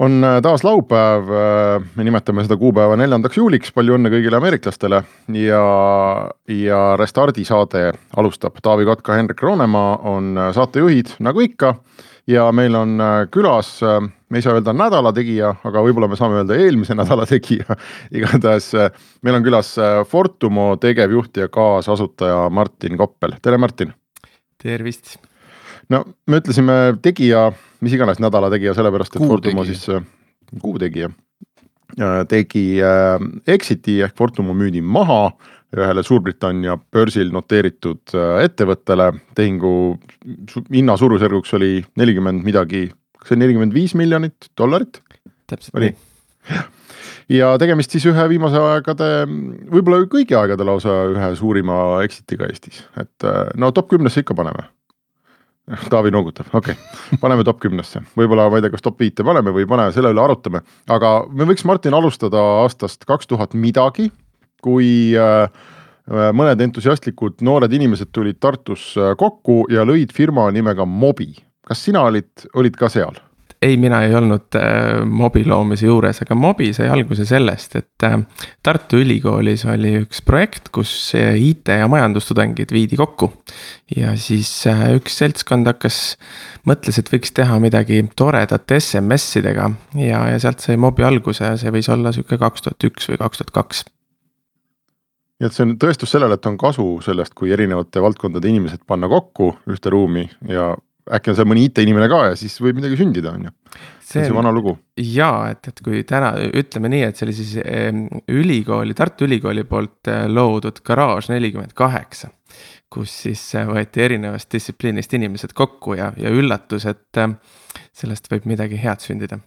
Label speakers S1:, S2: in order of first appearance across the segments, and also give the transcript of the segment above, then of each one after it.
S1: on äh, taas laupäev, äh, me nimetame seda kuupäeva neljandaks juuliks, palju õnne kõigile ameeriklastele ja, ja Restardi saade alustab, Taavi Kotka, Hendrik Roonemaa on äh, saatejuhid nagu ikka. ja meil on külas, me ei saa öelda nädala tegija, aga võib-olla me saame öelda eelmise nädala tegija igatahes meil on külas Fortumo tegevjuht ja kaasasutaja Martin Koppel, tere Martin.
S2: tervist.
S1: no me ütlesime tegija mis iganes nädala tegija, sellepärast et Fortumo siis, äh, kuu tegija, äh, tegi äh, exit'i ehk Fortumo müüdi maha ühele Suurbritannia börsil noteeritud ettevõttele, tehingu hinna suurusjärguks oli nelikümmend midagi, kas see on nelikümmend viis miljonit dollarit?
S2: täpselt nii.
S1: ja tegemist siis ühe viimase aegade, võib-olla kõigi aegade lausa ühe suurima exit'iga Eestis, et no top kümnesse ikka paneme Taavi noogutab, okei okay., paneme top kümnesse, võib-olla ma ei tea, kas top viite paneme või ei pane, selle üle arutame, aga me võiks, Martin, alustada aastast kaks tuhat midagi, kui äh, mõned entusiastlikud noored inimesed tulid Tartus äh, kokku ja lõid firma nimega Mobi. kas sina olid, olid ka seal?
S2: Ei, mina ei olnud äh, mobi loomise juures, aga mobi sai alguse sellest, et äh, Tartu Ülikoolis oli üks projekt, kus äh, IT ja majandustudengid viidi kokku. ja siis äh, üks seltskond hakkas, mõtles, et võiks teha midagi toredat SMS-idega ja, ja sealt sai mobi alguse ja see võis olla sihuke kaks tuhat üks või kaks tuhat kaks
S1: nii et see on tõestus sellele, et on kasu sellest, kui erinevate valdkondade inimesed panna kokku ühte ruumi ja äkki on seal mõni IT-inimene ka ja siis võib midagi sündida, on ju. see on see vana lugu.
S2: jaa, et, et kui täna ütleme nii, et see oli siis ülikooli, Tartu Ülikooli poolt eh, loodud garaaž nelikümmend kaheksa. kus siis eh, võeti erinevast distsipliinist inimesed kokku ja, ja üllatus, et eh, sellest võib midagi head sündida.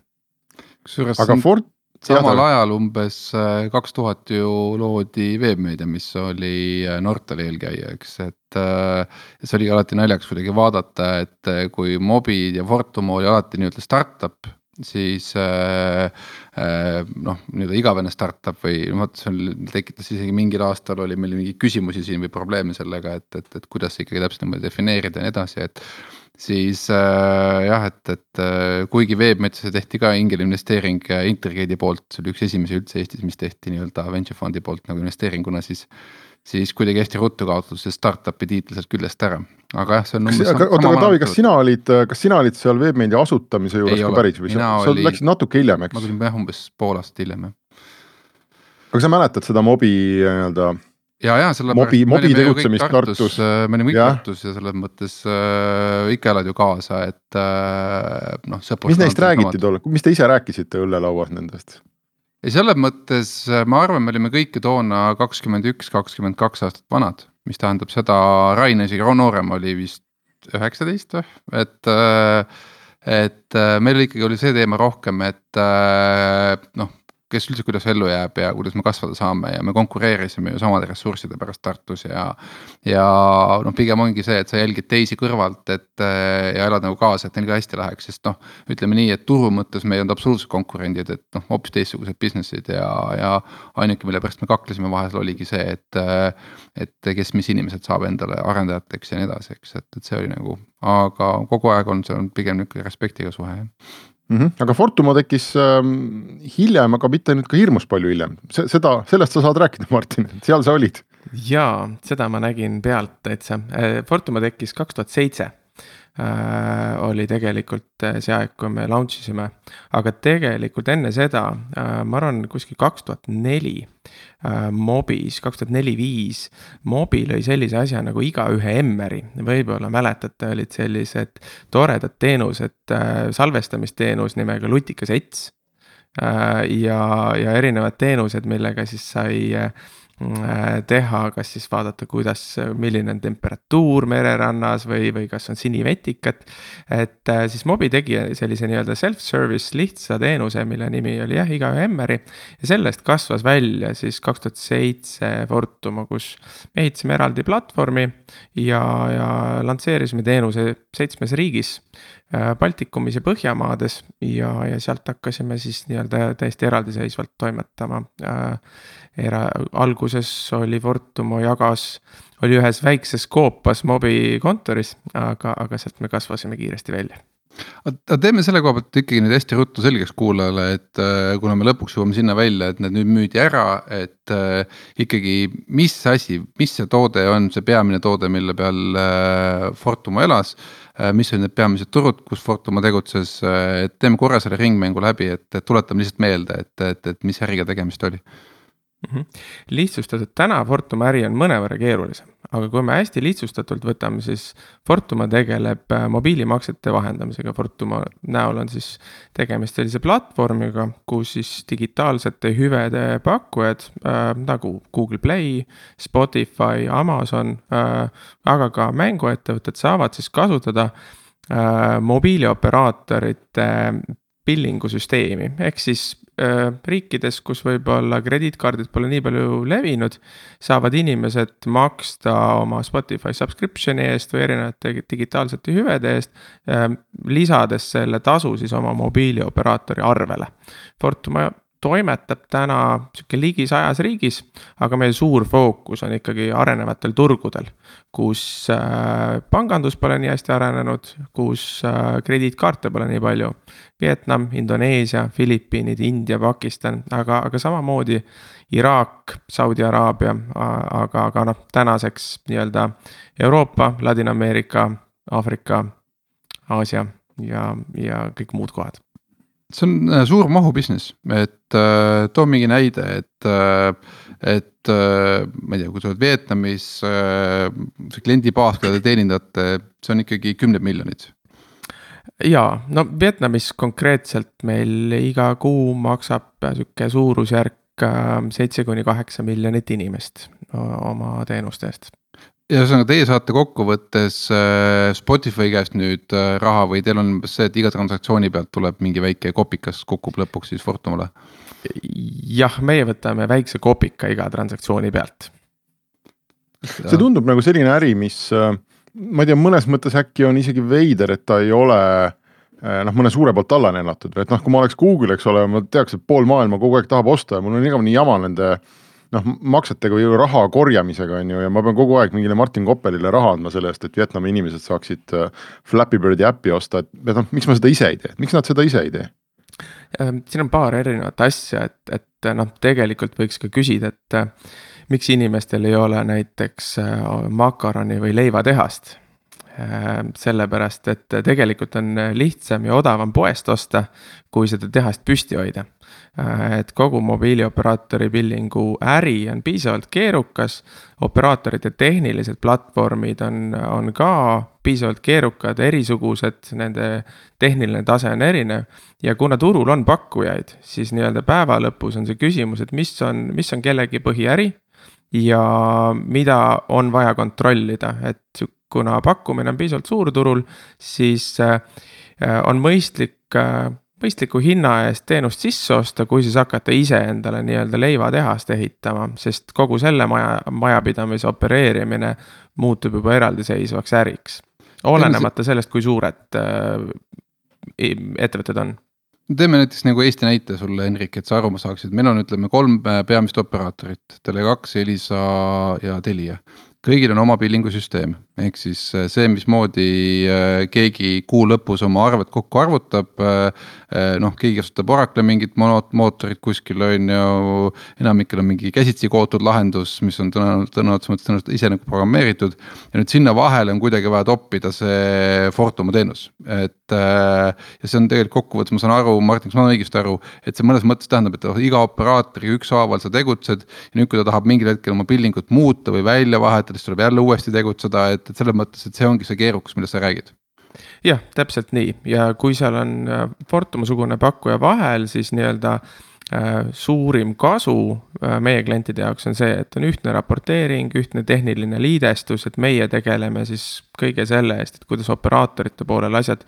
S3: kusjuures. aga Ford, samal ajal umbes äh, kaks tuhat ju loodi Veebmeedia, mis oli äh, Nortali eelkäija, eks, et. Äh, see oli alati naljakas kuidagi vaadata, et kui Mobi ja Fortumo oli alati nii-öelda startup siis noh, nii-öelda igavene startup või noh, vot see tekitas isegi mingil aastal oli meil mingeid küsimusi siin või probleeme sellega, et, et, et kuidas ikkagi täpselt niimoodi defineerida ja nii edasi, et siis äh, jah, et, et äh, kuigi Veebmetsasse tehti ka ingelinvesteering äh, Intergate'i poolt, see oli üks esimesi üldse Eestis, mis tehti nii-öelda venture fund'i poolt nagu investeeringuna, siis. siis kuidagi hästi ruttu kaotas see startup'i tiitel sealt küljest ära, aga jah, see on.
S1: oota, aga Taavi, kas sina olid, kas sina olid seal Veebmeedia asutamise juures ei ka ole. päris või sa, sa oli... läksid natuke hiljem, eks?
S3: ma tulin jah umbes pool aastat hiljem jah.
S1: aga sa mäletad seda mobi nii-öelda
S3: ja, ja sellepärast.
S1: mobi, mobi tegutsemist Tartus, Tartus..
S3: Äh, me olime kõik Tartus ja selles mõttes äh, ikka elad ju kaasa, et äh, noh.
S1: mis neist räägiti tol, mis te ise rääkisite õllelauas nendest?
S3: ei, selles mõttes äh, ma arvan, me olime kõik ju toona kakskümmend üks, kakskümmend kaks aastat vanad, mis tähendab seda, Rain isegi noorem oli vist üheksateist või, et äh, et meil ikkagi oli see teema rohkem, et noh kes üldse, kuidas ellu jääb ja kuidas me kasvada saame ja me konkureerisime ju samade ressursside pärast Tartus ja. ja noh, pigem ongi see, et sa jälgid teisi kõrvalt, et ja elad nagu kaasa, et neil ka hästi läheks, sest noh. ütleme nii, et turu mõttes me ei olnud absoluutselt konkurendid, et noh, hoopis teistsugused business'id ja, ja ainuke, mille pärast me kaklesime vahel oligi see, et. et kes, mis inimesed saab endale arendajateks ja nii edasi, eks, et, et see oli nagu, aga kogu aeg on see on pigem nihuke respektiga suhe jah
S1: mm. -hmm. aga Fortumo tekkis äh, hiljem, aga mitte nüüd ka hirmus palju hiljem, seda, sellest sa saad rääkida, Martin, seal sa olid.
S2: jaa, seda ma nägin pealt täitsa, äh, Fortumo tekkis kaks tuhat seitse oli tegelikult äh, see aeg, kui me launch isime. aga tegelikult enne seda äh,, ma arvan, kuskil kaks tuhat neli äh, Mobis, kaks tuhat neli-viis. Mobi lõi sellise asja nagu igaühe Emmeri, võib-olla mäletate, olid sellised toredad teenused äh,, salvestamisteenus nimega Lutikas Ets äh,. ja, ja erinevad teenused, millega siis sai äh, Äh, teha, kas siis vaadata, kuidas, milline on temperatuur mererannas või, või kas on sinivetikat. et äh, siis Mobi tegi sellise nii-öelda self-service lihtsa teenuse, mille nimi oli jah, igaühe Emmeri. ja sellest kasvas välja siis kaks tuhat seitse Fortuma, kus me ehitasime eraldi platvormi ja, ja lansseerisime teenuse seitsmes riigis. Äh, Baltikumis ja Põhjamaades ja, ja sealt hakkasime siis nii-öelda täiesti eraldiseisvalt toimetama era-, alguses oli Fortumo jagas, oli ühes väikses koopas mobi kontoris, aga, aga sealt me kasvasime kiiresti välja.
S3: Aga teeme selle koha pealt ikkagi nüüd hästi ruttu selgeks kuulajale, et äh, kuna me lõpuks jõuame sinna välja, et need nüüd müüdi ära, et äh, ikkagi, mis asi, mis see toode on, see peamine toode, mille peal äh, Fortumo elas mis olid need peamised turud, kus Fortumo tegutses et teeme korra selle ringmängu läbi, et tuletame lihtsalt meelde, et, et, et mis äriga tegemist oli
S2: mm. -hmm. lihtsustatud täna Fortuma äri on mõnevõrra keerulisem, aga kui me hästi lihtsustatult võtame, siis Fortuma tegeleb äh, mobiilimaksete vahendamisega. Fortuma näol on siis tegemist sellise platvormiga, kus siis digitaalsete hüvede pakkujad äh, nagu Google Play, Spotify, Amazon äh,, aga ka mänguettevõtted saavad siis kasutada äh, mobiilioperaatorite billingu süsteemi, ehk siis äh, riikides, kus võib-olla krediitkaardid pole nii palju levinud. saavad inimesed maksta oma Spotify subscription'i eest või erinevate digitaalsete hüvede eest äh,. lisades selle tasu siis oma mobiilioperaatori arvele. Fortuma toimetab täna sihuke ligi sajas riigis, aga meie suur fookus on ikkagi arenevatel turgudel. kus äh, pangandus pole nii hästi arenenud, kus äh, krediitkaarte pole nii palju. Vietnam, Indoneesia, Filipiinid, India, Pakistan, aga, aga samamoodi Iraak, Saudi Araabia, aga, aga noh, tänaseks nii-öelda Euroopa, Ladina-Ameerika, Aafrika, Aasia ja, ja kõik muud kohad
S3: see on äh, suur mahu business, et äh, too mingi näide, et äh,, et äh, ma ei tea, kui sa oled Vietnamis äh,, see kliendibaas, keda te teenindate, see on ikkagi kümned miljonid.
S2: ja no Vietnamis konkreetselt meil iga kuu maksab sihuke suurusjärk äh, seitse kuni kaheksa miljonit inimest oma teenuste eest
S3: ühesõnaga, teie saate kokkuvõttes äh, Spotify käest nüüd äh, raha või teil on see, et iga transaktsiooni pealt tuleb mingi väike kopikas, kukub lõpuks siis Fortumale?
S2: jah, meie võtame väikse kopika iga transaktsiooni pealt.
S1: see tundub nagu selline äri, mis äh, ma ei tea, mõnes mõttes äkki on isegi veider, et ta ei ole noh, mõne suure poolt alla nennatud et noh, kui ma oleks Google, eks ole, ma teaks, et pool maailma kogu aeg tahab osta ja mul on igavene jama nende äh, noh, maksetega või raha korjamisega on ju ja ma pean kogu aeg mingile Martin Koppelile raha andma selle eest, et Vietnami inimesed saaksid äh, Flappy Birdi äppi osta, et noh, miks ma seda ise ei tee, miks nad seda ise ei tee?
S2: Ähm, siin on paar erinevat asja, et, et noh, tegelikult võiks ka küsida, et äh, miks inimestel ei ole näiteks äh, makaroni või leivatehast sellepärast, et tegelikult on lihtsam ja odavam poest osta, kui seda tehast püsti hoida. Äh, et kogu mobiilioperaatori billingu äri on piisavalt keerukas. operaatorite tehnilised platvormid on, on ka piisavalt keerukad, erisugused, nende tehniline tase on erinev. ja kuna turul on pakkujaid, siis nii-öelda päeva lõpus on see küsimus, et mis on, mis on kellegi põhiäri ja mida on vaja kontrollida, et kuna pakkumine on piisavalt suur turul, siis äh, on mõistlik äh, mõistliku hinna eest teenust sisse osta, kui siis hakata ise endale nii-öelda leivatehast ehitama, sest kogu selle maja, majapidamise opereerimine muutub juba eraldiseisvaks äriks. olenemata sellest, kui suured äh, ettevõtted on.
S3: Teeme näiteks nagu Eesti näite sulle, Henrik, et sa aru saaksid, meil on, ütleme kolm peamist operaatorit, Tele2, Elisa ja Telia. Kõigil on oma pillingusüsteem, ehk siis äh, see, mismoodi äh, keegi kuu lõpus oma arved kokku arvutab. Äh, noh, keegi kasutab Oracle'i mingit mootorit kuskil on ju, enamikel on mingi käsitsi kootud lahendus, mis on tõenäoliselt tõenäoliselt ise nagu programmeeritud. ja nüüd sinna vahele on kuidagi vaja toppida see Fortuma teenus, et ja see on tegelikult kokkuvõttes, ma saan aru, Martin, kas ma saan õigesti aru, et see mõnes mõttes tähendab, et iga operaatoriga ükshaaval sa tegutsed. ja nüüd, kui ta tahab mingil hetkel oma billingut muuta või välja vahetada, siis tuleb jälle uuesti tegutseda, et, et selles mõttes, et see ongi see keerukus, millest sa räägid.
S2: Jah, täpselt nii. Ja kui seal on äh, Fortuma-sugune pakkuja vahel, siis nii-öelda suurim kasu meie klientide jaoks on see, et on ühtne raporteering, ühtne tehniline liidestus, et meie tegeleme siis kõige selle eest, et kuidas operaatorite poolel asjad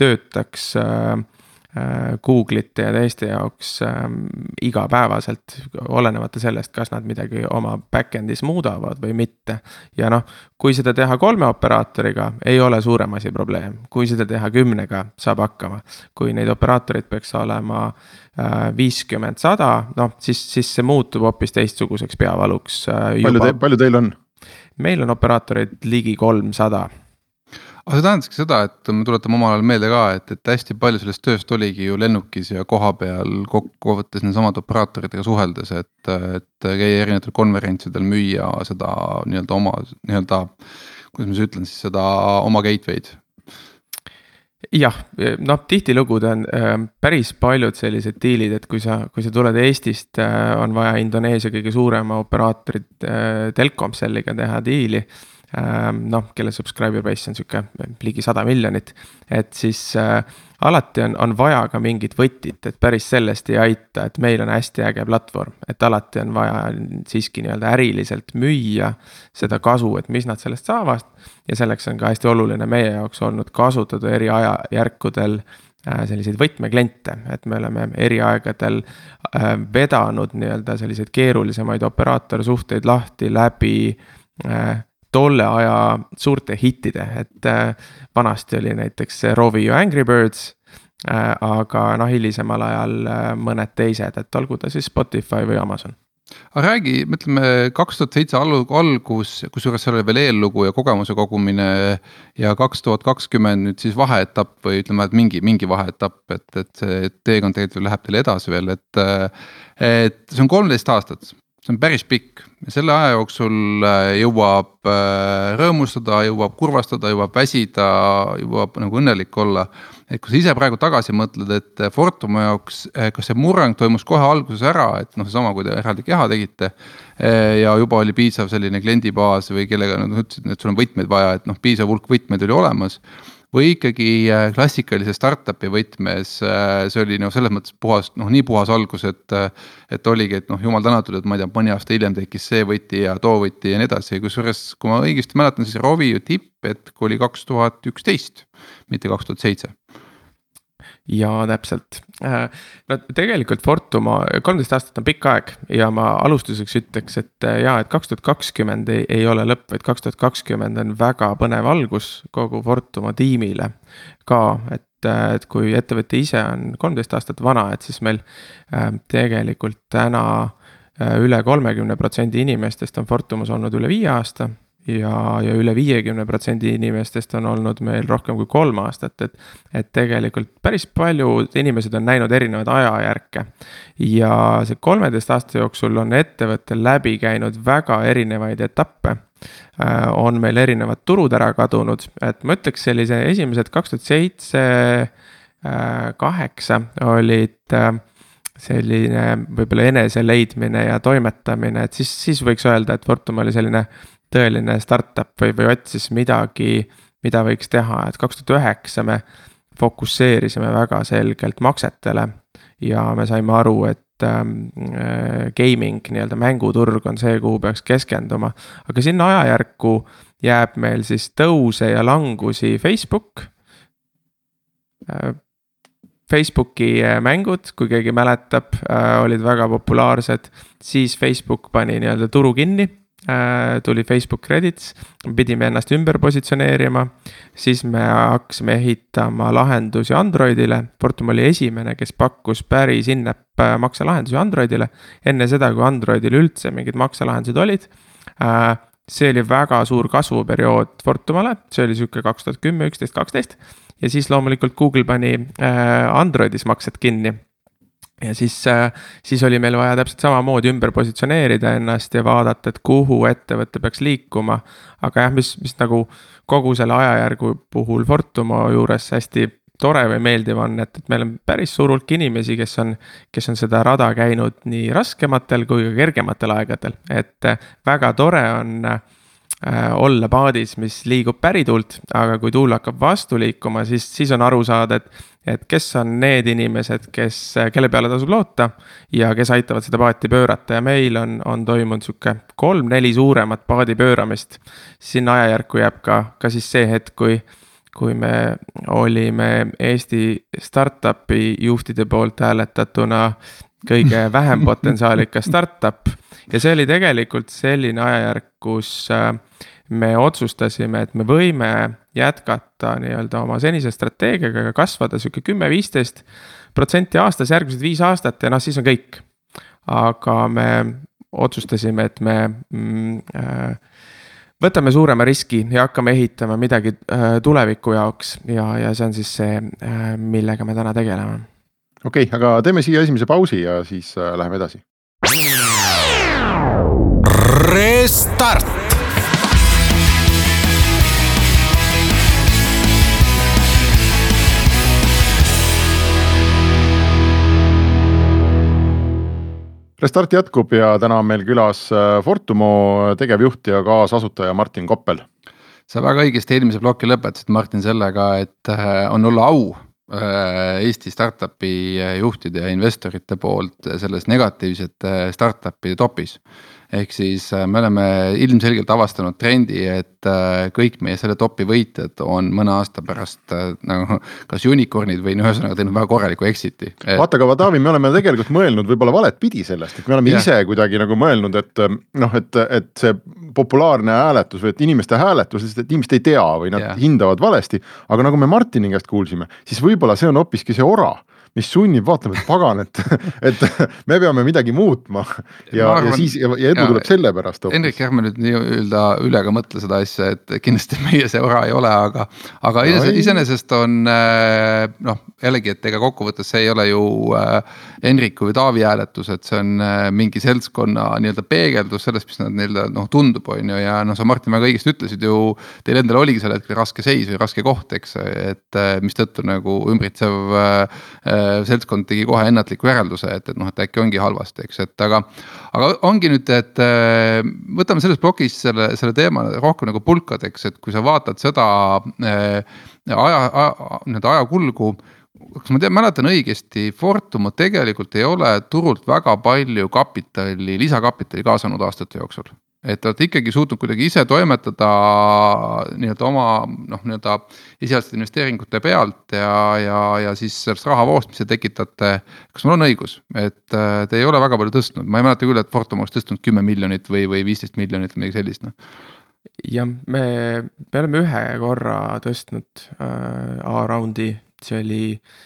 S2: töötaks äh, Äh, Google'ite ja teiste jaoks ähm, igapäevaselt, olenemata sellest, kas nad midagi oma back-end'is muudavad või mitte. ja noh, kui seda teha kolme operaatoriga, ei ole suurem asi probleem, kui seda teha kümnega, saab hakkama. kui neid operaatoreid peaks olema äh, viiskümmend, sada, noh siis, siis see muutub hoopis teistsuguseks peavaluks.
S1: Äh, palju te, palju teil on?
S2: meil on operaatoreid ligi kolmsada
S3: aga see tähendaski seda, et me tuletame omal ajal meelde ka, et, et hästi palju sellest tööst oligi ju lennukis ja kohapeal kokkuvõttes nendesamade operaatoritega suheldes, et, et käia erinevatel konverentsidel, müüa seda nii-öelda oma nii-öelda. kuidas ma siis ütlen siis seda oma gateway'd
S2: jah, noh tihtilugu ta on äh, päris paljud sellised diilid, et kui sa, kui sa tuled Eestist äh,, on vaja Indoneesia kõige suurema operaatorit äh, Telkomselliga teha diili Ehm, noh, kelle subscriber base on sihuke ligi sada miljonit. et siis äh, alati on, on vaja ka mingit võtit, et päris sellest ei aita, et meil on hästi äge platvorm. et alati on vaja siiski nii-öelda äriliselt müüa seda kasu, et mis nad sellest saavad. ja selleks on ka hästi oluline meie jaoks olnud kasutada eri ajajärkudel äh, selliseid võtmekliente, et me oleme eri aegadel äh, vedanud nii-öelda selliseid keerulisemaid operaatorsuhteid lahti läbi äh, tolle aja suurte hittide, et äh, vanasti oli näiteks Rovio Angry Birds äh,. aga noh, hilisemal ajal äh, mõned teised, et olgu ta siis Spotify või Amazon
S3: aga räägi, ütleme kaks tuhat seitse algus, kusjuures seal oli veel eellugu ja kogemuse kogumine. ja kaks tuhat kakskümmend nüüd siis vaheetapp või ütleme, et mingi, mingi vaheetapp, et, et see teekond tegelikult läheb teil edasi veel, et. et see on kolmteist aastat, see on päris pikk ja selle aja jooksul äh, jõuab äh, rõõmustada, jõuab kurvastada, jõuab väsida, jõuab nagu õnnelik olla. et kui sa ise praegu tagasi mõtled, et Fortumi jaoks, äh, kas see murrang toimus kohe alguses ära, et noh, seesama, kui te eraldi keha tegite. ja juba oli piisav selline kliendibaas või kellega nad ütlesid, et sul on võtmeid vaja, et noh, piisav hulk võtmeid oli olemas või ikkagi äh, klassikalise startup'i võtmes, äh, see oli noh, selles mõttes puhas, noh nii puhas algus, et. Äh, et oligi, et noh, jumal tänatud, et ma ei tea, mõni aasta hiljem tekkis see võti ja too võti ja nii edasi, kusjuures kui ma õigesti mäletan, siis Rovi tipphetk oli kaks tuhat üksteist, mitte kaks tuhat seitse
S2: jaa, täpselt. Äh, no tegelikult Fortuma, kolmteist aastat on pikk aeg ja ma alustuseks ütleks, et äh, jaa, et kaks tuhat kakskümmend ei, ei ole lõpp, vaid kaks tuhat kakskümmend on väga põnev algus kogu Fortuma tiimile ka, et äh, et kui ettevõte ise on kolmteist aastat vana, et siis meil tegelikult täna üle kolmekümne protsendi inimestest on Fortumas olnud üle viie aasta ja, ja üle viiekümne protsendi inimestest on olnud meil rohkem kui kolm aastat, et. et tegelikult päris paljud inimesed on näinud erinevaid ajajärke. ja see kolmeteist aasta jooksul on ettevõttel läbi käinud väga erinevaid etappe äh, on meil erinevad turud ära kadunud, et ma ütleks sellise esimesed kaks tuhat seitse, äh, kaheksa olid äh, selline võib-olla enese leidmine ja toimetamine, et siis, siis võiks öelda, et Fortum oli selline tõeline startup või, või otsis midagi, mida võiks teha, et kaks tuhat üheksa me fokusseerisime väga selgelt maksetele. ja me saime aru, et ähm, äh, gaming, nii-öelda mänguturg on see, kuhu peaks keskenduma. aga sinna ajajärku jääb meil siis tõuse ja langusi Facebook äh,. Facebooki äh, mängud, kui keegi mäletab olid väga populaarsed, siis Facebook pani nii-öelda turu kinni tuli Facebook Credits, pidime ennast ümber positsioneerima. siis me hakkasime ehitama lahendusi Androidile, Fortum oli esimene, kes pakkus päris in-app äh, makselahendusi Androidile. enne seda, kui Androidil üldse mingid makselahendused olid. Äh, see oli väga suur kasvuperiood Fortumale, see oli sihuke kaks tuhat kümme, üksteist, kaksteist. ja siis loomulikult Google pani Androidis maksed kinni ja siis, äh, siis oli meil vaja täpselt samamoodi ümber positsioneerida ennast ja vaadata, et kuhu ettevõte peaks liikuma. aga jah, mis, mis nagu kogu selle ajajärgu puhul Fortumo juures hästi tore või meeldiv on, et, et meil on päris suur hulk inimesi, kes on, kes on seda rada käinud nii raskematel kui ka kergematel aegadel, et äh, väga tore on äh, olla paadis, mis liigub päritult, aga kui tuul hakkab vastu liikuma, siis, siis on aru saada, et. et kes on need inimesed, kes, kelle peale tasub loota ja kes aitavad seda paati pöörata ja meil on, on toimunud sihuke kolm-neli suuremat paadi pööramist. sinna ajajärku jääb ka, ka siis see hetk, kui kui me olime Eesti startup'i juhtide poolt hääletatuna kõige vähem potentsiaalikas startup. ja see oli tegelikult selline ajajärk, kus äh, me otsustasime, et me võime jätkata nii-öelda oma senise strateegiaga ja kasvada sihuke kümme, viisteist protsenti aastas järgmised viis aastat ja noh, siis on kõik. aga me otsustasime, et me mm, äh, võtame suurema riski ja hakkame ehitama midagi äh, tuleviku jaoks ja, ja see on siis see, äh, millega me täna tegeleme.
S1: Okei okay,, aga teeme siia esimese pausi ja siis äh, läheme edasi.
S4: Restart
S1: Restart jätkub ja täna on meil külas äh, Fortumo tegevjuht ja kaasasutaja Martin Koppel.
S3: sa väga õigesti eelmise ploki lõpetasid, Martin, sellega, et äh, on olla au Eesti startup'i juhtide ja investorite poolt selles negatiivsete startup'ide topis ehk siis äh, me oleme ilmselgelt avastanud trendi, et äh, kõik meie selle topi võitjad on mõne aasta pärast äh, nagu kas unicorn'id või no ühesõnaga teinud väga korraliku exit'i
S1: et.... vaata, aga Taavi, me oleme tegelikult mõelnud võib-olla valet pidi sellest, et me oleme ja. ise kuidagi nagu mõelnud, et noh, et, et see populaarne hääletus või et inimeste hääletus, et inimesed ei tea või nad ja. hindavad valesti. aga nagu me Martini käest kuulsime, siis võib-olla see on hoopiski see ora mis sunnib vaatama, et pagan, et, et me peame midagi muutma. ja, ja siis ja, ja edu ja, tuleb selle pärast
S3: hoopis. Hendrik, ärme nüüd nii-öelda üle ka mõtle seda asja, et kindlasti meie see ora ei ole, aga, aga no, iseenesest on äh, noh, jällegi, et ega kokkuvõttes see ei ole ju äh, Hendriku või Taavi hääletus, et see on äh, mingi seltskonna nii-öelda peegeldus sellest, mis nad nii-öelda noh, tundub, on ju, ja noh, sa Martin väga õigesti ütlesid ju. Teil endal oligi sel hetkel raske seis või raske koht, eks, et mistõttu nagu ümbritsev Äh, seltskond tegi kohe ennatliku järelduse, et, et noh, et äkki ongi halvasti, eks, et aga. aga ongi nüüd, et äh, võtame selles plokis selle, selle teema rohkem nagu pulkadeks, et kui sa vaatad seda äh, aja, aja, nii-öelda ajakulgu kas ma tean, mäletan õigesti, Fortum tegelikult ei ole turult väga palju kapitali, lisakapitali kaasanud aastate jooksul et te olete ikkagi suutnud kuidagi ise toimetada nii-öelda oma noh, nii-öelda esialgsete investeeringute pealt ja, ja, ja siis sellest rahavoost, mis te tekitate. kas mul on õigus, et äh, te ei ole väga palju tõstnud, ma ei mäleta küll, et Fortum oleks tõstnud kümme miljonit või, või viisteist miljonit või midagi sellist noh.
S2: Jah, me, me oleme ühe korra tõstnud äh, A-raundi see oli,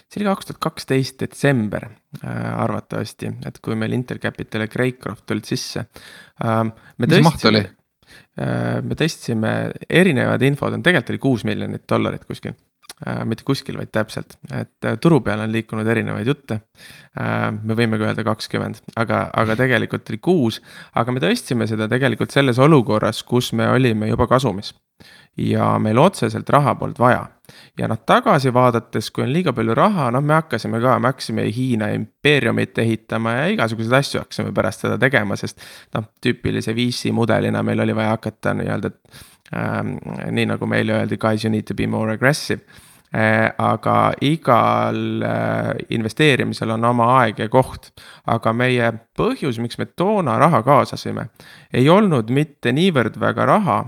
S2: see oli kaks tuhat kaksteist detsember äh, arvatavasti, et kui meil Intel Capital ja Greycroft tulid sisse
S3: äh,. mis maht oli?
S2: Äh, me tõstsime erinevad infod on, tegelikult oli kuus miljonit dollarit kuskil äh,. mitte kuskil, vaid täpselt, et turu peal on liikunud erinevaid jutte me võime ka öelda kakskümmend, aga, aga tegelikult oli kuus, aga me tõstsime seda tegelikult selles olukorras, kus me olime juba kasumis ja meil otseselt raha polnud vaja. ja noh, tagasi vaadates, kui on liiga palju raha, noh, me hakkasime ka, me hakkasime Hiina impeeriumit ehitama ja igasuguseid asju hakkasime pärast seda tegema, sest noh, tüüpilise VC mudelina meil oli vaja hakata nii-öelda ähm,. nii nagu meile öeldi, guys you need to be more aggressive äh, aga igal äh, investeerimisel on oma aeg ja koht. aga meie põhjus, miks me toona raha kaasasime, ei olnud mitte niivõrd väga raha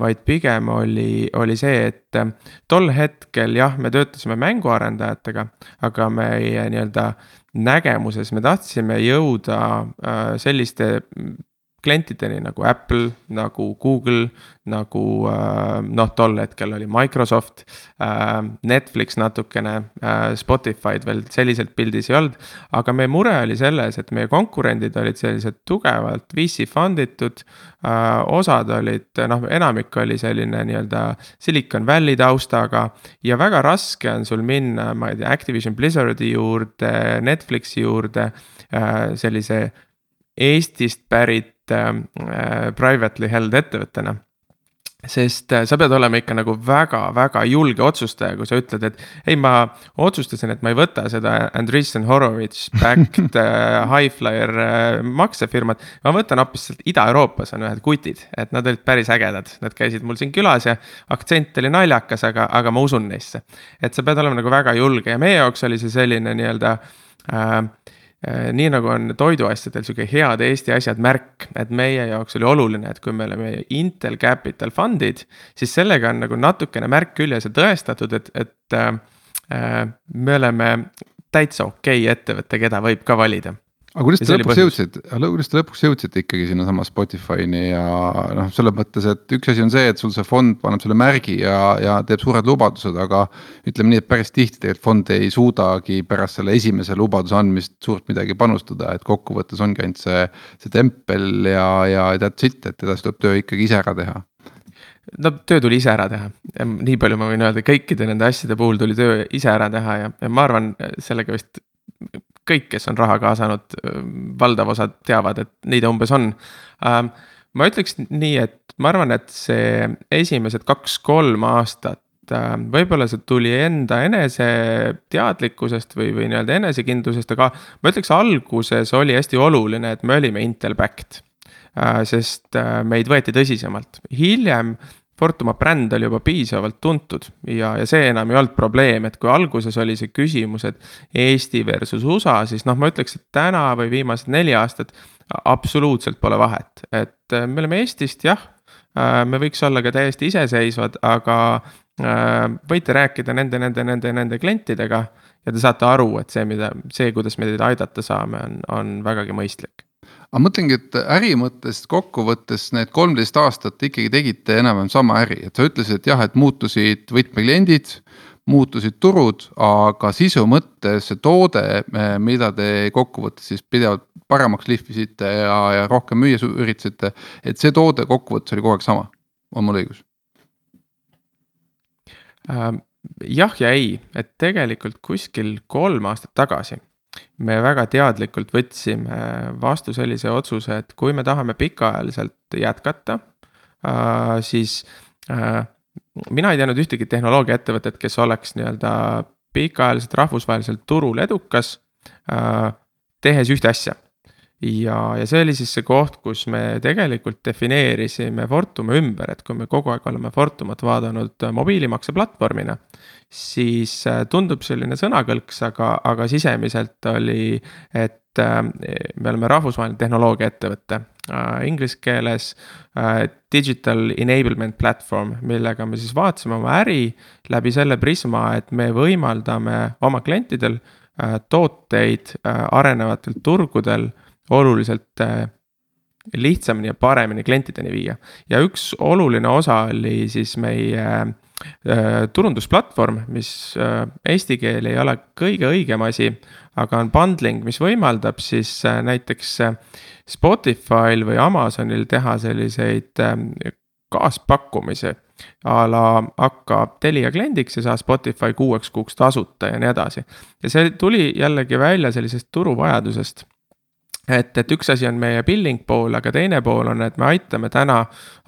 S2: vaid pigem oli, oli see, et äh, tol hetkel jah, me töötasime mänguarendajatega, aga meie nii-öelda nägemuses me tahtsime jõuda äh, selliste klientideni nagu Apple, nagu Google, nagu äh, noh, tol hetkel oli Microsoft, äh, Netflix natukene, äh, Spotify'd veel selliselt pildis ei olnud. aga meie mure oli selles, et meie konkurendid olid sellised tugevalt VC fund itud, osad olid noh, enamik oli selline nii-öelda Silicon Valley taustaga. ja väga raske on sul minna, ma ei tea, Activision Blizzardi juurde, Netflixi juurde sellise Eestist pärit äh, privately held ettevõttena sest äh, sa pead olema ikka nagu väga-väga julge otsustaja, kui sa ütled, et ei, ma otsustasin, et ma ei võta seda Andreessen Horowitz backed äh, Highflyer äh, maksefirmat. ma võtan hoopis sealt Ida-Euroopas on ühed kutid, et nad olid päris ägedad, nad käisid mul siin külas ja aktsent oli naljakas, aga, aga ma usun neisse. et sa pead olema nagu väga julge ja meie jaoks oli see selline nii-öelda äh, Äh, nii nagu on toiduasjadel sihuke head Eesti asjad märk, et meie jaoks oli oluline, et kui me oleme Intel Capital fund'id, siis sellega on nagu natukene märk küljes ja tõestatud, et, et äh, äh me oleme täitsa okei okay ettevõte, keda võib ka valida
S3: aga kuidas te lõpuks jõudsite, kuidas te lõpuks jõudsite ikkagi sinnasama Spotify'ni ja noh, selles mõttes, et üks asi on see, et sul see fond paneb selle märgi ja, ja teeb suured lubadused, aga. ütleme nii, et päris tihti tegelikult fond ei suudagi pärast selle esimese lubaduse andmist suurt midagi panustada, et kokkuvõttes ongi ainult see, see tempel ja, ja that's it, et edasi tuleb töö ikkagi ise ära teha
S2: no töö tuli ise ära teha, nii palju ma võin öelda, kõikide nende asjade puhul tuli töö ise ära teha ja, ja ma arvan, sellega vist kõik, kes on raha kaasanud, valdav osa teavad, et ta umbes on. Ähm, ma ütleks nii, et ma arvan, et see esimesed kaks-kolm aastat ähm, võib-olla see tuli enda eneseteadlikkusest või, või nii-öelda enesekindlusest, aga ma ütleks, alguses oli hästi oluline, et me olime Intel backed. Äh, sest äh, meid võeti tõsisemalt, hiljem Fortuma bränd oli juba piisavalt tuntud ja, ja see enam ei olnud probleem, et kui alguses oli see küsimus, et Eesti versus USA, siis noh, ma ütleks, et täna või viimased neli aastat absoluutselt pole vahet, et äh, me oleme Eestist jah, äh, me võiks olla ka täiesti iseseisvad, aga äh, võite rääkida nende, nende, nende, nende klientidega ja te saate aru, et see, mida, see, kuidas me teid aidata saame, on, on vägagi mõistlik
S3: aga mõtlengi, et äri mõttes kokkuvõttes need kolmteist aastat ikkagi tegite enam-vähem sama äri, et sa ütlesid, et jah, et muutusid võtmekliendid. muutusid turud, aga sisu mõttes see toode, mida te kokkuvõttes siis pidevalt paremaks lihvisite ja, ja rohkem müüa üritasite. et see toode kokkuvõttes oli kogu aeg sama, on mul õigus
S2: ähm,? jah ja ei, et tegelikult kuskil kolm aastat tagasi me väga teadlikult võtsime vastu sellise otsuse, et kui me tahame pikaajaliselt jätkata, äh, siis äh, mina ei teadnud ühtegi tehnoloogiaettevõtet, kes oleks nii-öelda pikaajaliselt rahvusvahelisel turul edukas, äh, tehes ühte asja ja, ja see oli siis see koht, kus me tegelikult defineerisime Fortumi ümber, et kui me kogu aeg oleme Fortumat vaadanud mobiilimakse platvormina. siis äh, tundub selline sõnakõlks, aga, aga sisemiselt oli, et äh, me oleme rahvusvaheline tehnoloogiaettevõte äh,. Inglise keeles digital enablement platvorm, millega me siis vaatasime oma äri läbi selle prisma, et me võimaldame oma klientidel tooteid arenevatel turgudel oluliselt äh, lihtsamini ja paremini klientideni viia. ja üks oluline osa oli siis meie äh, turundusplatvorm, mis äh, eesti keel ei ole kõige õigem asi, aga on bundling, mis võimaldab siis näiteks Spotify'l või Amazonil teha selliseid kaaspakkumisi. a la hakka Telia kliendiks ja saa Spotify kuueks kuuks tasuta ja nii edasi. ja see tuli jällegi välja sellisest turuvajadusest et, et üks asi on meie billing pool, aga teine pool on, et me aitame täna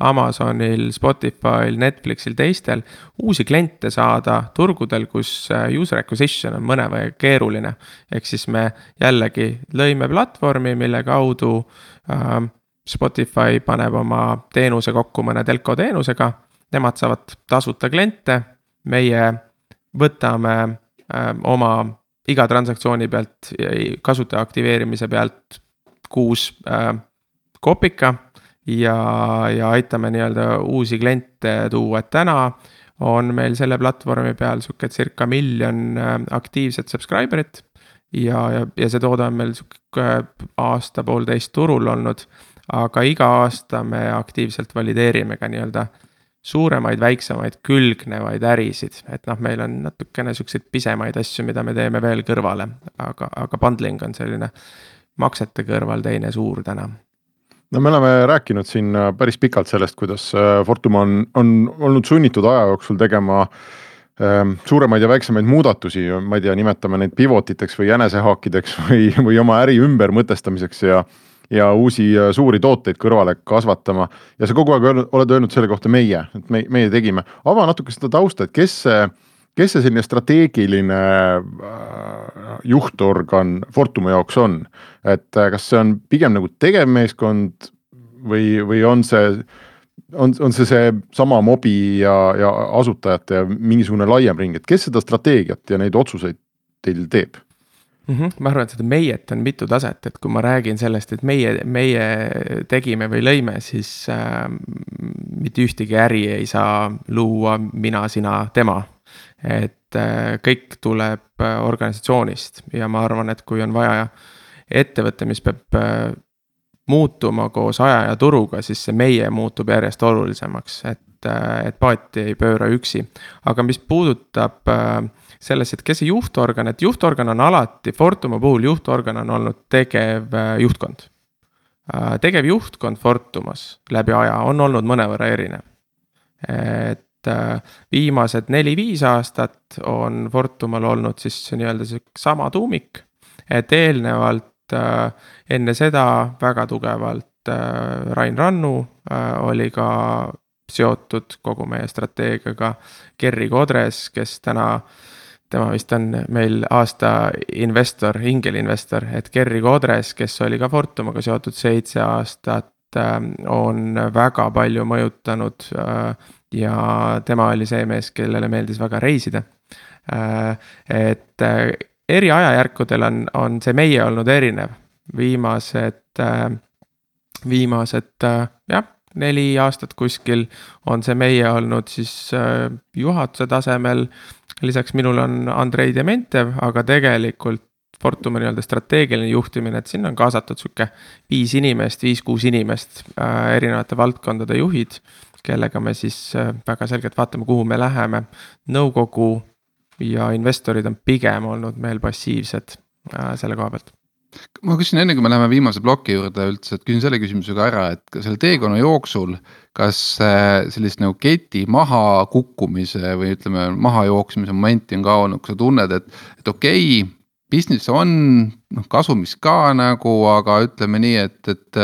S2: Amazonil, Spotify'l, Netflixil, teistel uusi kliente saada turgudel, kus äh, user acquisition on mõnevõrra keeruline. ehk siis me jällegi lõime platvormi, mille kaudu äh, Spotify paneb oma teenuse kokku mõne telko teenusega. Nemad saavad tasuta kliente, meie võtame äh, oma iga transaktsiooni pealt, kasutaja aktiveerimise pealt kuus äh, kopika ja, ja aitame nii-öelda uusi kliente tuua, et täna on meil selle platvormi peal sihuke circa miljon äh, aktiivset subscriber'it. ja, ja, ja see toode on meil sihuke aasta-poolteist turul olnud, aga iga aasta me aktiivselt valideerime ka nii-öelda suuremaid, väiksemaid, külgnevaid ärisid, et noh, meil on natukene siukseid pisemaid asju, mida me teeme veel kõrvale, aga, aga bundling on selline maksete kõrval teine suur täna
S1: no me oleme rääkinud siin äh, päris pikalt sellest, kuidas äh, Fortum on, on olnud sunnitud aja jooksul tegema ähm, suuremaid ja väiksemaid muudatusi, ma ei tea, nimetame neid pivot iteks või jänesehaakideks või, või oma äri ümbermõtestamiseks ja. ja uusi äh, suuri tooteid kõrvale kasvatama. ja sa kogu aeg oled öelnud selle kohta meie, et me, meie tegime, ava natuke seda tausta, et kes see, kes see selline strateegiline äh, juhtorgan Fortumi jaoks on, et äh, kas see on pigem nagu tegevmeeskond või, või on see on, on see seesama mobi ja, ja asutajate ja mingisugune laiem ring, et kes seda strateegiat ja neid otsuseid teil teeb?
S2: mm. -hmm. ma arvan, et seda meiet on mitu taset, et kui ma räägin sellest, et meie, meie tegime või lõime, siis äh, mitte ühtegi äri ei saa luua mina, sina, tema. Et äh, kõik tuleb äh, organisatsioonist ja ma arvan, et kui on vaja ettevõte, mis peab äh, muutuma koos aja ja turuga, siis see meie muutub järjest olulisemaks, et, et paati ei pööra üksi. aga mis puudutab selles, et kes see juhtorgan, et juhtorgan on alati, Fortuma puhul juhtorgan on olnud tegevjuhtkond. Äh, tegevjuhtkond Fortumas läbi aja on olnud mõnevõrra erinev. et viimased neli-viis aastat on Fortumal olnud siis nii-öelda sama tuumik. et eelnevalt äh, enne seda väga tugevalt Rain Rannu oli ka seotud kogu meie strateegiaga. Gerri Kodres, kes täna äh, tema vist on meil aasta investor, ingelinvestor, et Gerri Kodres, kes oli ka Fortumaga seotud seitse aastat, on väga palju mõjutanud. Äh, ja tema oli see mees, kellele meeldis väga reisida. Äh, et äh, eri ajajärkudel on, on see meie olnud erinev, viimased, viimased jah neli aastat kuskil on see meie olnud siis juhatuse tasemel lisaks minul on Andrei Dementev, aga tegelikult Fortumi nii-öelda strateegiline juhtimine, et sinna on kaasatud sihuke viis inimest, viis-kuus inimest äh,, erinevate valdkondade juhid. kellega me siis äh, väga selgelt vaatame, kuhu me läheme. nõukogu ja investorid on pigem olnud meil passiivsed äh, selle koha pealt
S3: ma küsin enne, kui me läheme viimase ploki juurde üldse, et küsin selle küsimuse ka ära, et selle teekonna jooksul. kas äh, sellist nagu keti maha kukkumise või ütleme, mahajooksmise momenti on ka olnud, kui sa tunned, et, et okei okay, business on noh kasumis ka nagu, aga ütleme nii, et, et.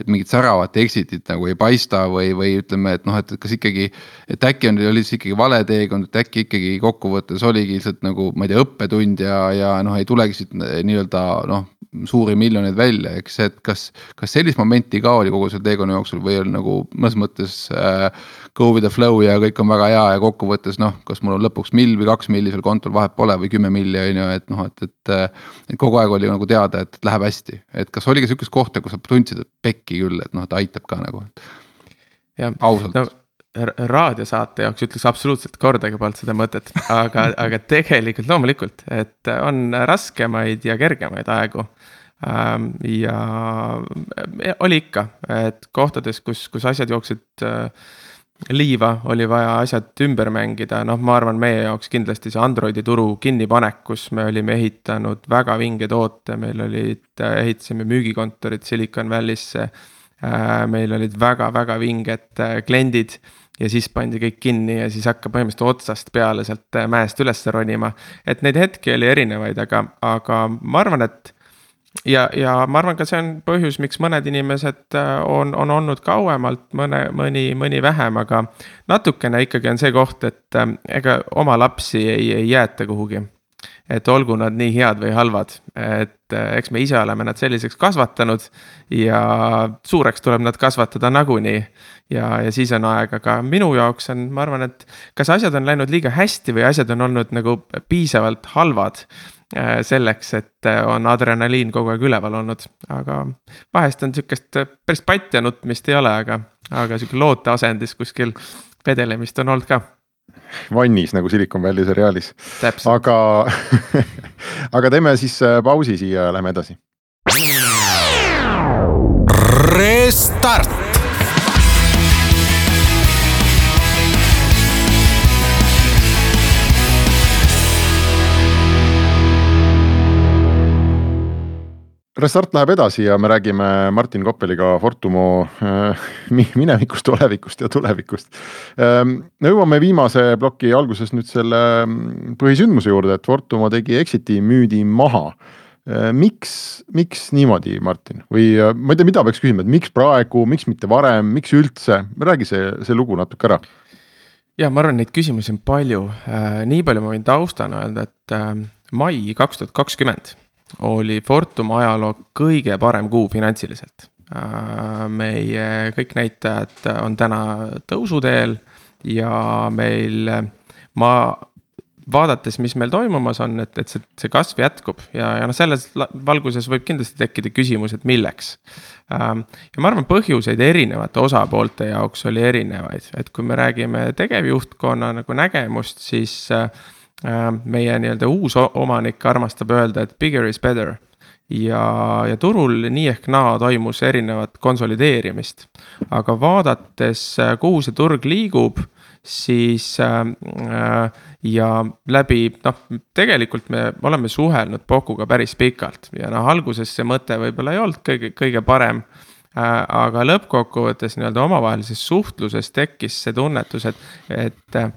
S3: et mingit säravat exit'it nagu ei paista või, või ütleme, et noh, et kas ikkagi. et äkki on, oli see ikkagi vale teekond, et äkki ikkagi kokkuvõttes oligi lihtsalt nagu ma ei tea, õppetund ja, ja noh, ei tulegi siit nii-öelda noh suuri miljoneid välja, eks, et kas, kas sellist momenti ka oli kogu selle teekonna jooksul või on nagu mõnes mõttes äh, go with the flow ja kõik on väga hea ja kokkuvõttes noh, kas mul on lõpuks mill või kaks milli seal kontol vahet pole või kümme milli on ju, et noh, et, et. et kogu aeg oli nagu teada, et läheb hästi, et kas oli ka sihukest kohta, kus sa tundsid, et pekki küll, et noh, ta aitab ka nagu. ausalt no
S2: raadiosaate jaoks ütleks absoluutselt kordagi polnud seda mõtet, aga, aga tegelikult loomulikult, et on raskemaid ja kergemaid aegu. Ähm, ja oli ikka, et kohtades, kus, kus asjad jooksid äh, liiva, oli vaja asjad ümber mängida, noh, ma arvan, meie jaoks kindlasti see Androidi turu kinnipanek, kus me olime ehitanud väga vinge toote, meil olid, äh, ehitasime müügikontorid Silicon Valley'sse. Äh, meil olid väga-väga vinged kliendid ja siis pandi kõik kinni ja siis hakkab põhimõtteliselt otsast peale sealt äh, mäest üles ronima. et neid hetki oli erinevaid, aga, aga ma arvan, et ja, ja ma arvan, ka see on põhjus, miks mõned inimesed äh, on, on olnud kauemalt, mõne, mõni, mõni vähem, aga. natukene ikkagi on see koht, et äh, ega oma lapsi ei, ei jäeta kuhugi et olgu nad nii head või halvad, et eh, eks me ise oleme nad selliseks kasvatanud ja suureks tuleb nad kasvatada nagunii. ja, ja siis on aeg, aga minu jaoks on, ma arvan, et kas asjad on läinud liiga hästi või asjad on olnud nagu piisavalt halvad eh, selleks, et eh, on adrenaliin kogu aeg üleval olnud, aga vahest on sihukest päris patja nutmist ei ole, aga, aga sihuke looteasendis kuskil vedelemist on olnud ka
S1: vannis nagu Silicon Valley seriaalis. aga aga teeme siis äh, pausi siia, lähme edasi. Restart Restart läheb edasi ja me räägime Martin Koppeliga Fortumo äh, minevikust, tulevikust ja tulevikust ähm,. me jõuame viimase ploki alguses nüüd selle mm, põhisündmuse juurde, et Fortumo tegi exit'i, müüdi maha miks, miks niimoodi, Martin, või ma ei tea, mida peaks küsima, et miks praegu, miks mitte varem, miks üldse, räägi see, see lugu natuke ära.
S2: ja ma arvan, neid küsimusi on palju, nii palju ma võin taustana öelda, et mai kaks tuhat kakskümmend oli Fortum ajaloo kõige parem kuu finantsiliselt. meie kõik näitajad on täna tõusuteel ja meil, ma vaadates, mis meil toimumas on, et, et see, see kasv jätkub ja, ja noh, selles valguses võib kindlasti tekkida küsimus, et milleks. Ähm, ja ma arvan, põhjuseid erinevate osapoolte jaoks oli erinevaid, et kui me räägime tegevjuhtkonna nagu nägemust, siis äh, äh, meie nii-öelda uus omanik armastab öelda, et bigger is better ja, ja turul nii ehk naa toimus erinevat konsolideerimist. aga vaadates, äh, kuhu see turg liigub, siis äh, ja läbi noh, tegelikult me oleme suhelnud Pokuga päris pikalt ja noh, alguses see mõte võib-olla ei olnud kõige, kõige parem äh,. aga lõppkokkuvõttes nii-öelda omavahelises suhtluses tekkis see tunnetus, et, et äh,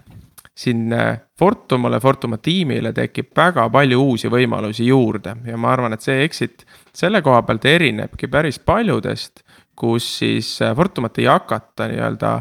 S2: siin Fortumale, Fortuma tiimile tekib väga palju uusi võimalusi juurde. Ja ma arvan, et see exit selle koha pealt erinebki päris paljudest, kus siis äh, Fortumat ei hakata nii-öelda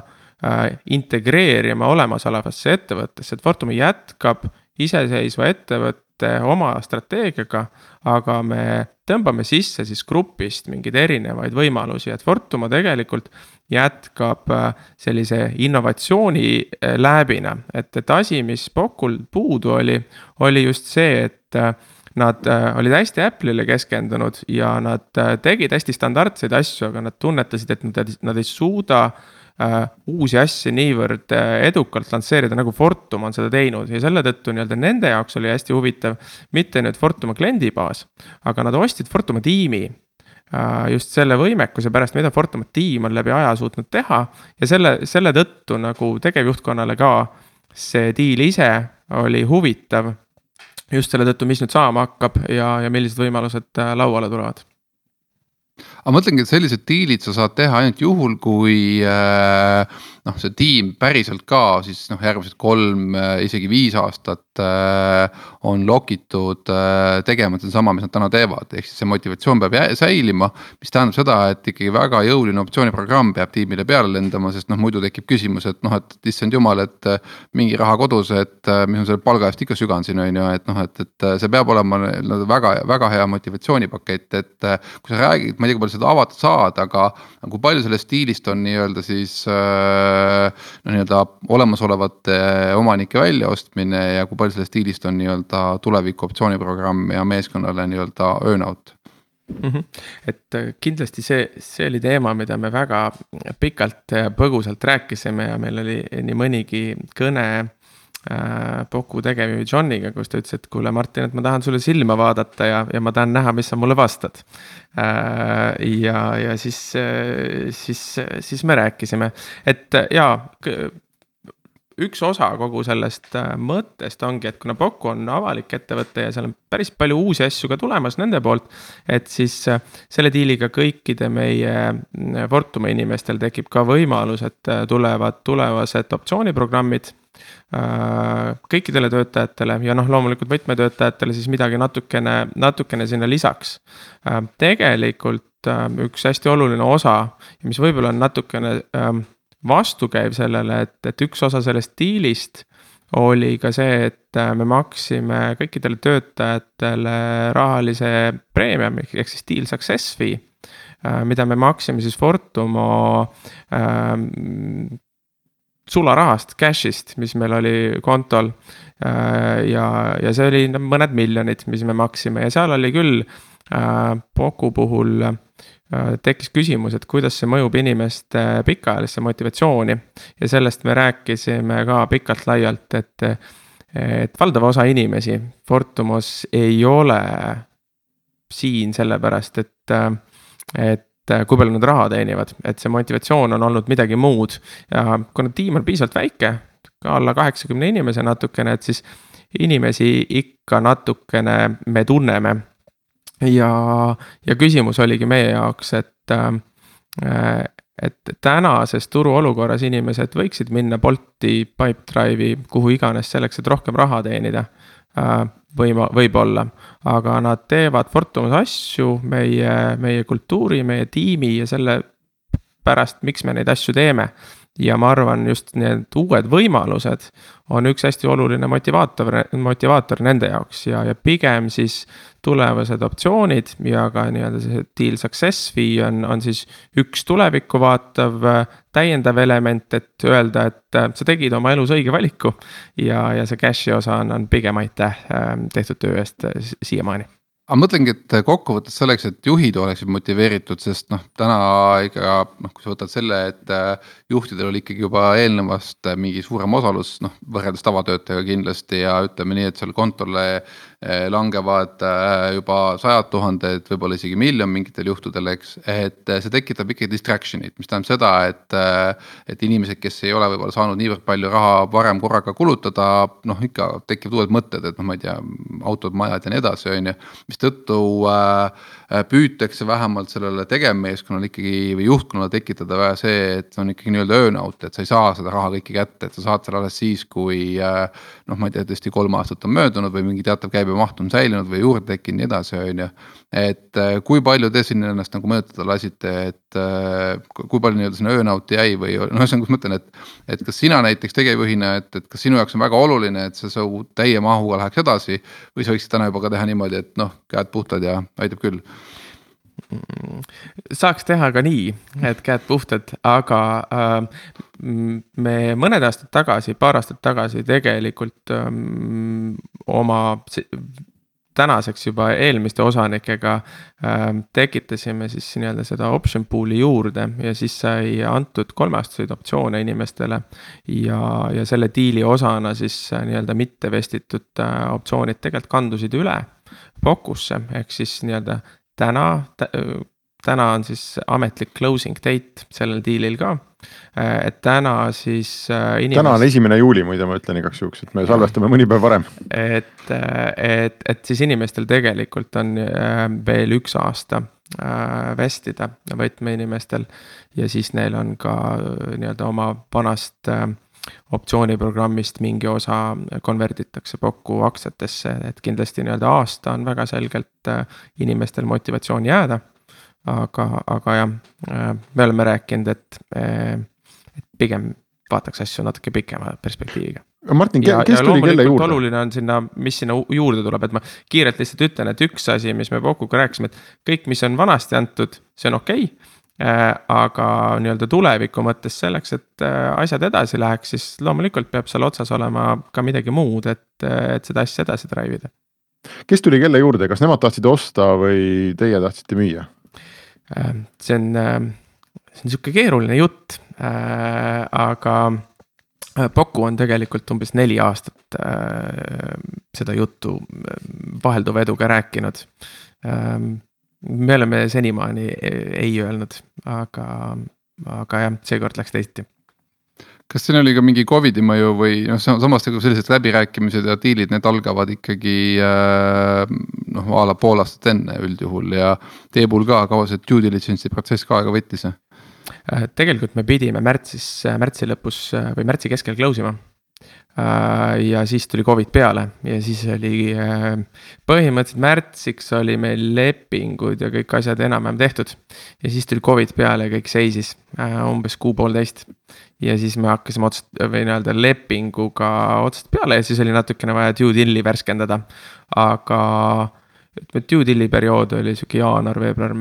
S2: Äh, integreerima olemasolevasse ettevõttesse, et Fortum jätkab iseseisva ettevõtte oma strateegiaga. aga me tõmbame sisse siis grupist mingeid erinevaid võimalusi, et Fortuma tegelikult jätkab äh, sellise innovatsiooni äh, lääbina, et, et asi, mis Pokul puudu oli, oli just see, et nad olid hästi Apple'ile keskendunud ja nad tegid hästi standardseid asju, aga nad tunnetasid, et nad, nad ei suuda äh, äh, uusi asju niivõrd äh, edukalt lansseerida, nagu Fortum on seda teinud ja selle tõttu nii-öelda nende jaoks oli hästi huvitav. mitte nüüd Fortuma kliendibaas, aga nad ostsid Fortuma tiimi äh, just selle võimekuse pärast, mida Fortuma tiim on läbi aja suutnud teha ja selle, selle tõttu nagu tegevjuhtkonnale ka see diil ise oli huvitav. Just selle tõttu, mis nüüd saama hakkab ja, ja millised võimalused äh, lauale tulevad.
S3: Aga ma mõtlengi, et sellised diilid sa saad teha ainult juhul, kui äh, noh, see tiim päriselt ka siis noh, järgmised kolm, äh, isegi viis aastat äh, on lokitud äh, tegema sedasama, mis nad täna teevad, ehk siis see motivatsioon peab säilima. mis tähendab seda, et ikkagi väga jõuline optsiooniprogramm peab tiimile peale lendama, sest noh, muidu tekib küsimus, et noh, et issand jumal, et mingi raha kodus, et mis ma selle palga eest ikka sügan siin on ju, et noh, et, et see peab olema väga, väga hea motivatsioonipakett, et kui sa räägid, ma ei tea, kui palju seda avatud saad, aga kui palju sellest stiilist on nii-öelda siis äh, no nii-öelda olemasolevate omanike väljaostmine ja kui palju sellest diilist on nii-öelda tuleviku optsiooniprogramm ja meeskonnale nii-öelda earn-out?
S2: Mm -hmm. et äh, kindlasti see, see oli teema, mida me väga pikalt ja põgusalt rääkisime ja meil oli nii mõnigi kõne äh, Poku tegevjuhi Johniga, kus ta ütles, et kuule, Martin, et ma tahan sulle silma vaadata ja, ja ma tahan näha, mis sa mulle vastad äh,. ja, ja siis, äh, siis, siis me rääkisime, et äh, jaa üks osa kogu sellest äh, mõttest ongi, et kuna Poku on avalik ettevõte ja seal on päris palju uusi asju ka tulemas nende poolt. et siis selle diiliga kõikide meie Fortumi inimestel tekib ka võimalus, et tulevad tulevased optsiooniprogrammid Äh, kõikidele töötajatele ja noh, loomulikult võtmetöötajatele siis midagi natukene, natukene sinna lisaks. Äh, tegelikult äh, üks hästi oluline osa, mis võib-olla on natukene ähm, vastukäiv sellele, et, et üks osa sellest diilist oli ka see, et me maksime kõikidele töötajatele rahalise preemiumi ehk siis deal success fee mida me maksime siis Fortumo ähm, sularahast, cash'ist, mis meil oli kontol. Äh, ja, ja see oli mõned miljonid, mis me maksime ja seal oli küll äh, Poku puhul äh, tekkis küsimus, et kuidas see mõjub inimeste pikaajalisse motivatsiooni. ja sellest me rääkisime ka pikalt-laialt, et, et valdav osa inimesi Fortumos ei ole siin sellepärast, et, et kui palju nad raha teenivad, et see motivatsioon on olnud midagi muud. ja kuna tiim on piisavalt väike, ka alla kaheksakümne inimese natukene, et siis inimesi ikka natukene me tunneme. ja, ja küsimus oligi meie jaoks, et äh, et tänases turuolukorras inimesed võiksid minna Bolti, Pipedrive'i, kuhu iganes selleks, et rohkem raha teenida äh, võima-, võib-olla. aga nad teevad Fortumas asju meie, meie kultuuri, meie tiimi ja selle pärast, miks me neid asju teeme ja ma arvan, just need uued võimalused on üks hästi oluline motivaator, motivaator nende jaoks ja, ja pigem siis tulevased optsioonid ja ka nii-öelda see deal success fee on, on siis üks tulevikku vaatav täiendav element, et öelda, et äh, sa tegid oma elus õige valiku. ja, ja see cash'i osa on, on pigem aitäh äh, tehtud töö eest äh, siiamaani
S3: aga mõtlengi, et kokkuvõttes selleks, et juhid oleksid motiveeritud, sest noh, täna ikka noh, kui sa võtad selle, et äh, juhtidel oli ikkagi juba eelnevast äh, mingi suurem osalus, noh võrreldes tavatöötajaga kindlasti ja ütleme nii, et seal kontole langevad eh, juba sajad tuhanded, võib-olla isegi miljon mingitel juhtudel, eks. et eh, see tekitab ikkagi distraction'it, mis tähendab seda, et, et inimesed, kes ei ole võib-olla saanud niivõrd palju raha varem korraga kulutada, noh ikka tekivad uued mõtted, et noh, ma ei tea, autod, majad ja nii edasi, on ju. mistõttu püütakse vähemalt sellele tegevmeeskonnale ikkagi või juhtkonnale tekitada see, et on ikkagi nii-öelda earnout, et sa ei saa seda raha kõike kätte, et sa saad selle alles siis, kui noh, ma ei tea, tõesti kolm aastat on möödunud või mingi teatav käibe käibemaht on säilinud või juurde tekkinud, nii edasi, on ju. et äh, kui palju te siin ennast nagu mõjutada lasite, et äh, kui palju nii-öelda sinna earnout'i jäi või noh, ühesõnaga ma mõtlen, et. et kas sina näiteks tegevjuhina, et, et kas sinu jaoks on väga oluline, et see su täie mahuga läheks edasi. või sa võiksid täna juba ka teha niimoodi, et noh, käed puhtad ja aitab küll
S2: saaks teha ka nii, et käed puhtad, aga äh, me mõned aastad tagasi, paar aastat tagasi tegelikult ähm, oma tänaseks juba eelmiste osanikega äh, tekitasime siis nii-öelda seda option pool'i juurde ja siis sai antud kolmeaastaseid optsioone inimestele. ja, ja selle diili osana siis äh, nii-öelda mitte vestitud äh, optsioonid tegelikult kandusid üle Focusse ehk siis nii-öelda täna, täna on siis ametlik closing date sellel diilil ka. et täna siis
S1: äh, inimest.... täna on esimene juuli, muide, ma ütlen igaks juhuks, et me salvestame mõni päev varem.
S2: et, et, et siis inimestel tegelikult on äh, veel üks aasta äh, vestida võtmeinimestel. ja siis neil on ka nii-öelda oma vanast optsiooniprogrammist mingi osa konverditakse kokku aktsiatesse, et kindlasti nii-öelda aasta on väga selgelt äh, inimestel motivatsioon jääda. aga, aga jah, äh, me oleme rääkinud, et, äh, et pigem vaataks asju natuke pikema perspektiiviga.
S1: Martin, kes tuli kelle juurde?
S2: oluline on sinna, mis sinna juurde tuleb, et ma kiirelt lihtsalt ütlen, et üks asi, mis me Popuga rääkisime, et kõik, mis on vanasti antud, see on okei okay aga nii-öelda tuleviku mõttes selleks, et äh, asjad edasi läheks, siis loomulikult peab seal otsas olema ka midagi muud, et, et seda asja edasi drive ida.
S1: kes tuli kelle juurde, kas nemad tahtsid osta või teie tahtsite müüa?
S2: Äh, see on, see on sihuke keeruline jutt, aga Poku on tegelikult umbes neli aastat seda juttu vahelduva eduga rääkinud me oleme senimaani ei öelnud, aga, aga jah, seekord läks teisiti
S3: kas siin oli ka mingi Covidi mõju või noh, samas nagu sellised läbirääkimised ja diilid, need algavad ikkagi äh, noh, a la pool aastat enne üldjuhul ja teie puhul ka, kaua see due diligence'i protsess ka aega võttis?
S2: Äh, tegelikult me pidime märtsis, märtsi lõpus või märtsi keskel close ima Äh, ja siis tuli Covid peale ja siis oli äh, põhimõtteliselt märtsiks oli meil lepingud ja kõik asjad enam-vähem tehtud. ja siis tuli Covid peale ja kõik seisis äh, umbes kuu-poolteist. ja siis me hakkasime otsast või nii-öelda lepinguga otsast peale ja siis oli natukene vaja due deal'i värskendada. aga ütleme, due deal'i periood oli sihuke jaanuar, veebruar,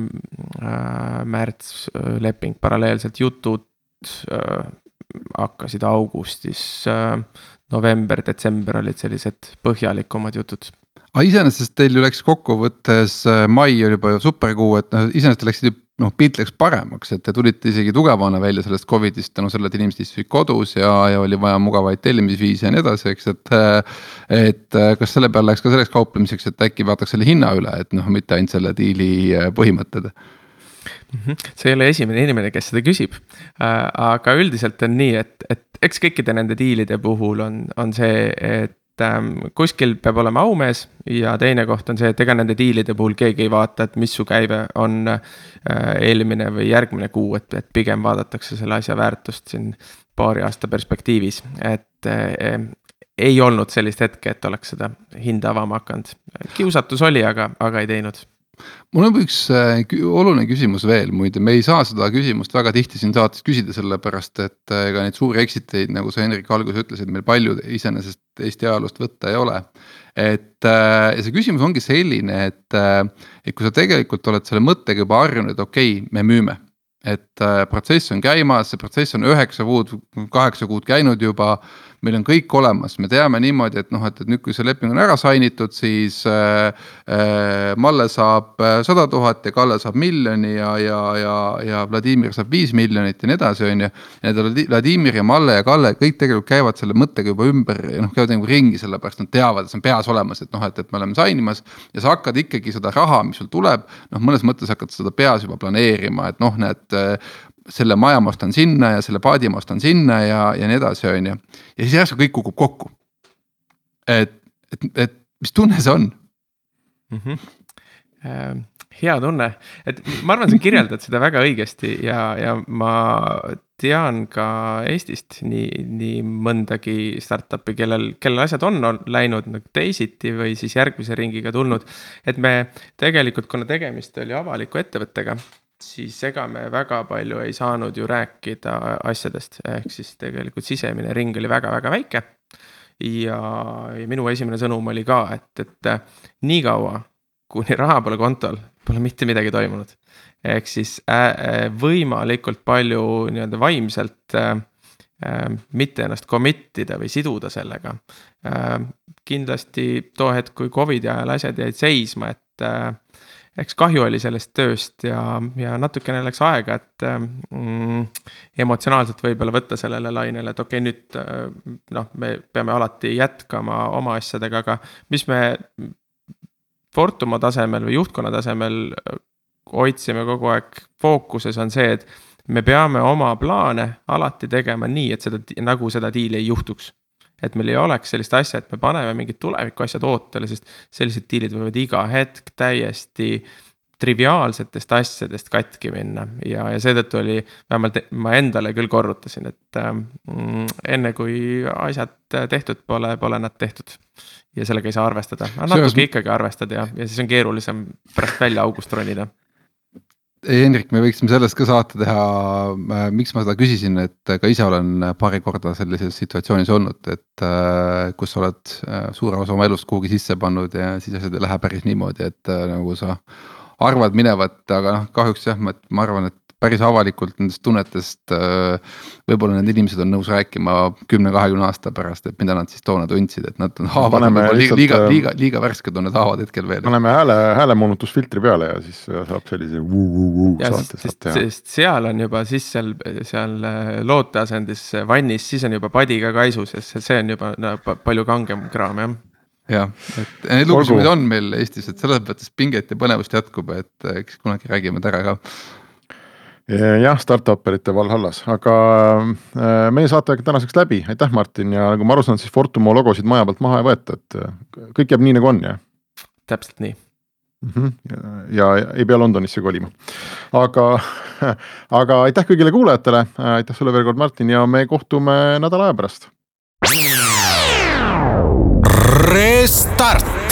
S2: märts leping paralleelselt, jutud hakkasid augustis äh, november-detsember olid sellised põhjalikumad jutud.
S3: aga iseenesest teil ju läks kokkuvõttes äh, mai oli juba superkuu, et noh, iseenesest läksid ju noh, pilt läks paremaks, et te tulite isegi tugevana välja sellest Covidist tänu sellele, et inimesed istusid kodus ja, ja oli vaja mugavaid tellimisviise ja nii edasi, eks, et. et kas selle peale läks ka selleks kauplemiseks, et äkki vaataks selle hinna üle, et noh, mitte ainult selle diili äh, põhimõtted.
S2: Sa ei ole esimene inimene, kes seda küsib. Äh, aga üldiselt on nii, et, et eks kõikide nende diilide puhul on, on see, et ähm, kuskil peab olema aumees ja teine koht on see, et ega nende diilide puhul keegi ei vaata, et mis su käive on äh, eelmine või järgmine kuu, et, et pigem vaadatakse selle asja väärtust siin paari aasta perspektiivis, et äh, ei olnud sellist hetke, et oleks seda hinda avama hakanud. kiusatus oli, aga, aga ei teinud
S3: mul on üks äh, oluline küsimus veel, muide, me ei saa seda küsimust väga tihti siin saates küsida, sellepärast et äh, ega neid suuri exit eid, nagu sa Hendrik alguses ütlesid, meil palju iseenesest Eesti ajaloost võtta ei ole. et äh, ja see küsimus ongi selline, et, et kui sa tegelikult oled selle mõttega juba harjunud, et okei okay,, me müüme et protsess on käimas, see protsess on üheksa kuud, kaheksa kuud käinud juba meil on kõik olemas, me teame niimoodi, et noh, et, et nüüd, kui see leping on ära sign itud, siis äh, äh, Malle saab äh, sada tuhat ja Kalle saab miljoni ja, ja, ja, ja Vladimir saab viis miljonit ja nii edasi, on ju. ja need Vladimir ja Malle ja Kalle kõik tegelikult käivad selle mõttega juba ümber ja noh, käivad nagu ringi, sellepärast nad teavad, et see on peas olemas, et noh, et, et me oleme sign imas. ja sa hakkad ikkagi seda raha, mis sul tuleb, noh, mõnes mõttes hakkad seda peas juba planeerima, et noh, need selle maja ma ostan sinna ja selle paadi ma ostan sinna ja, ja nii edasi, on ju. ja siis järsku kõik kukub kokku. et, et, et mis tunne see on
S2: mm? -hmm. Hea tunne, et ma arvan, sa kirjeldad seda väga õigesti ja, ja ma tean ka Eestist nii, nii mõndagi startup'i, kellel, kellel asjad on, on läinud nagu teisiti või siis järgmise ringiga tulnud. et me tegelikult, kuna tegemist oli avaliku ettevõttega siis ega me väga palju ei saanud ju rääkida asjadest, ehk siis tegelikult sisemine ring oli väga-väga väike. ja, ja minu esimene sõnum oli ka, et, et niikaua, kuni raha pole kontol, pole mitte midagi toimunud. ehk siis äh, võimalikult palju nii-öelda vaimselt äh, äh, mitte ennast commit ida või siduda sellega äh,. kindlasti too hetk, kui Covidi ajal asjad jäid seisma, et äh, eks kahju oli sellest tööst ja, ja natukene läks aega, et mm, emotsionaalselt võib-olla võtta sellele lainele, et okei okay,, nüüd äh, noh, me peame alati jätkama oma asjadega, aga mis me Fortuma tasemel või juhtkonna tasemel äh, hoidsime kogu aeg fookuses, on see, et me peame oma plaane alati tegema nii, et seda, nagu seda diili ei juhtuks et meil ei oleks sellist asja, et me paneme mingid tulevikuasjad ootele, sest sellised diilid võivad iga hetk täiesti triviaalsetest asjadest katki minna. Ja, ja seetõttu oli, vähemalt ma endale küll korrutasin, et mm, enne kui asjad tehtud pole, pole nad tehtud. ja sellega ei saa arvestada, aga natuke ikkagi arvestad ja, ja siis on keerulisem pärast välja august ronida
S3: Hendrik, me võiksime sellest ka saate teha, äh, miks ma seda küsisin, et ka ise olen paari korda sellises situatsioonis olnud, et äh, kus sa oled äh, suure osa oma elust kuhugi sisse pannud ja siis asjad ei lähe päris niimoodi, et nagu sa arvad minevat, aga noh, kahjuks jah, ma, ma arvan, et päris avalikult nendest tunnetest. Äh, võib-olla need inimesed on nõus rääkima kümne-kahekümne aasta pärast, et mida nad siis toona tundsid, et nad on haavad liiga, liiga, äh, liiga, liiga värsked on need haavad hetkel veel.
S1: paneme hääle, häälemoonutusfiltri peale ja siis saab sellise vuu-vuu-vuu saate
S2: saab teha. sest seal on juba siis seal, seal äh, looteasendis vannis, siis on juba padi ka kaisus, sest see on juba no, palju kangem kraam jah
S3: jah, et neid lugusid on meil Eestis, et selles mõttes pinget ja põnevust jätkub, et eks kunagi räägime täna ka
S1: jah, startup'erite Valhallas, aga äh, meie saateaeg tänaseks läbi, aitäh, Martin ja nagu ma aru saan, siis Fortumo logosid maja pealt maha ei võeta, et äh, kõik jääb nii nagu on, jah?
S2: täpselt nii
S1: mm. -hmm. ja, ja ei pea Londonisse kolima, aga, aga aitäh kõigile kuulajatele, aitäh sulle veel kord, Martin ja me kohtume nädala aja pärast. Restart